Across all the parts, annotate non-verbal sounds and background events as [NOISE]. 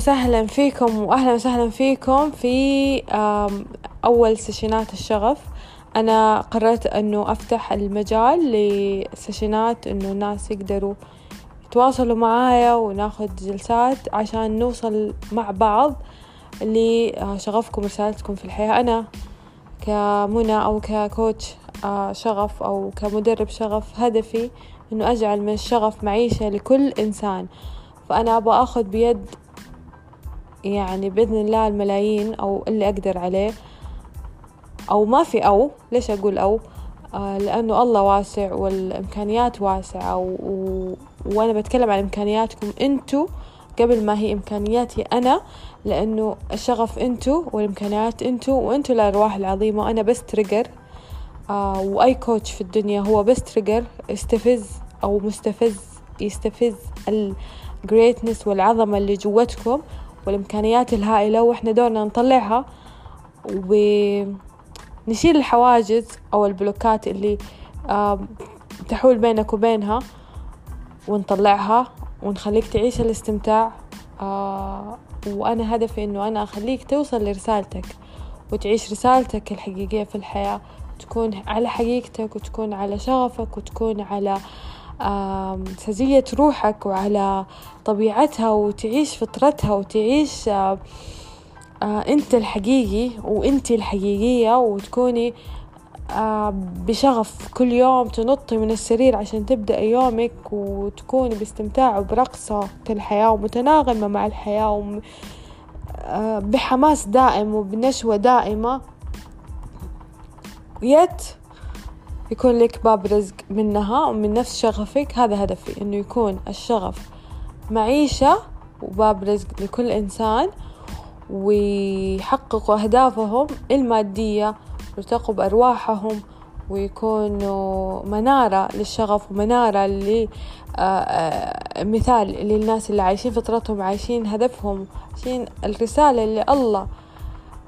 وسهلا فيكم واهلا وسهلا فيكم في أول سيشنات الشغف. أنا قررت إنه أفتح المجال لسيشنات إنه الناس يقدروا يتواصلوا معايا وناخد جلسات عشان نوصل مع بعض لشغفكم ورسالتكم في الحياة. أنا كمنى أو ككوتش آه، شغف أو كمدرب شغف هدفي إنه أجعل من الشغف معيشة لكل إنسان. فأنا أبغى أخذ بيد يعني بإذن الله الملايين أو اللي أقدر عليه. أو ما في أو ليش أقول أو؟ آه لأنه الله واسع والإمكانيات واسعة و... و... وأنا بتكلم عن إمكانياتكم أنتوا قبل ما هي إمكانياتي أنا لأنه الشغف أنتوا والإمكانيات أنتوا وأنتوا الأرواح العظيمة. وأنا بس trigger آه وأي coach في الدنيا هو بس trigger استفز أو مستفز يستفز ال greatness والعظمة اللي جواتكم. والإمكانيات الهائلة وإحنا دورنا نطلعها ونشيل الحواجز أو البلوكات اللي تحول بينك وبينها ونطلعها ونخليك تعيش الاستمتاع آه وأنا هدفي إنه أنا أخليك توصل لرسالتك وتعيش رسالتك الحقيقية في الحياة تكون على حقيقتك وتكون على شغفك وتكون على سجية روحك وعلى طبيعتها وتعيش فطرتها وتعيش آه، أنت الحقيقي وأنت الحقيقية وتكوني آه، بشغف كل يوم تنطي من السرير عشان تبدأ يومك وتكوني باستمتاع وبرقصة الحياة ومتناغمة مع الحياة آه، بحماس دائم وبنشوة دائمة. يت يكون لك باب رزق منها ومن نفس شغفك. هذا هدفي إنه يكون الشغف معيشة وباب رزق لكل إنسان ويحققوا أهدافهم المادية ويرتقوا بأرواحهم ويكونوا منارة للشغف ومنارة آه، آه، مثال للناس اللي عايشين فطرتهم عايشين هدفهم عايشين الرسالة اللي الله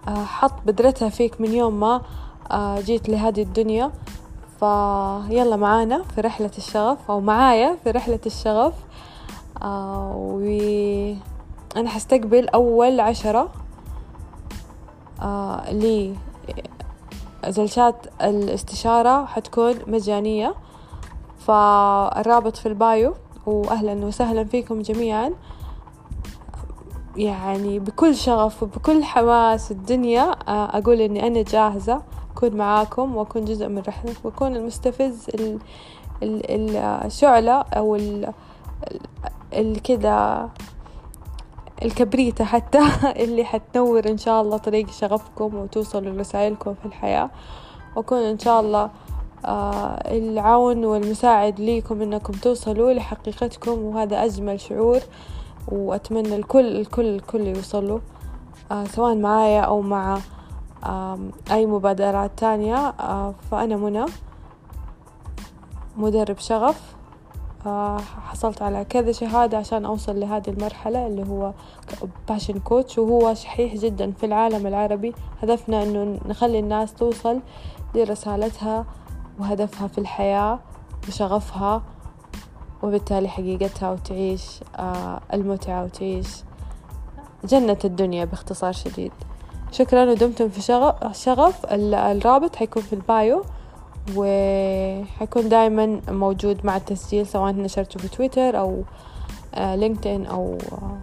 آه، حط بذرتها فيك من يوم ما جيت لهذه الدنيا. فيلا معانا في رحلة الشغف أو معايا في رحلة الشغف. آه وأنا حستقبل أول عشرة. آه لي جلسات الاستشارة حتكون مجانية. فالرابط في البايو وأهلا وسهلا فيكم جميعا. يعني بكل شغف وبكل حماس الدنيا آه، أقول إني أنا جاهزة. أكون معاكم وأكون جزء من رحلة وأكون المستفز الشعلة أو الكذا الكبريتة حتى [LAUGHS] اللي حتنور إن شاء الله طريق شغفكم وتوصلوا لرسائلكم في الحياة. وأكون إن شاء الله آه العون والمساعد ليكم إنكم توصلوا لحقيقتكم وهذا أجمل شعور. وأتمنى الكل الكل الكل يوصلوا آه سواء معايا أو مع أي مبادرات تانية فأنا منى مدرب شغف. حصلت على كذا شهادة عشان أوصل لهذه المرحلة اللي هو باشن كوتش وهو شحيح جدا في العالم العربي. هدفنا أنه نخلي الناس توصل لرسالتها وهدفها في الحياة وشغفها وبالتالي حقيقتها وتعيش المتعة وتعيش جنة الدنيا باختصار شديد. شكرا ودمتم في شغف, شغف الرابط حيكون في البايو وحيكون دائما موجود مع التسجيل سواء نشرته في تويتر أو لينكدين آه، أو آه،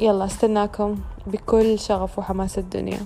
يلا استناكم بكل شغف وحماس الدنيا.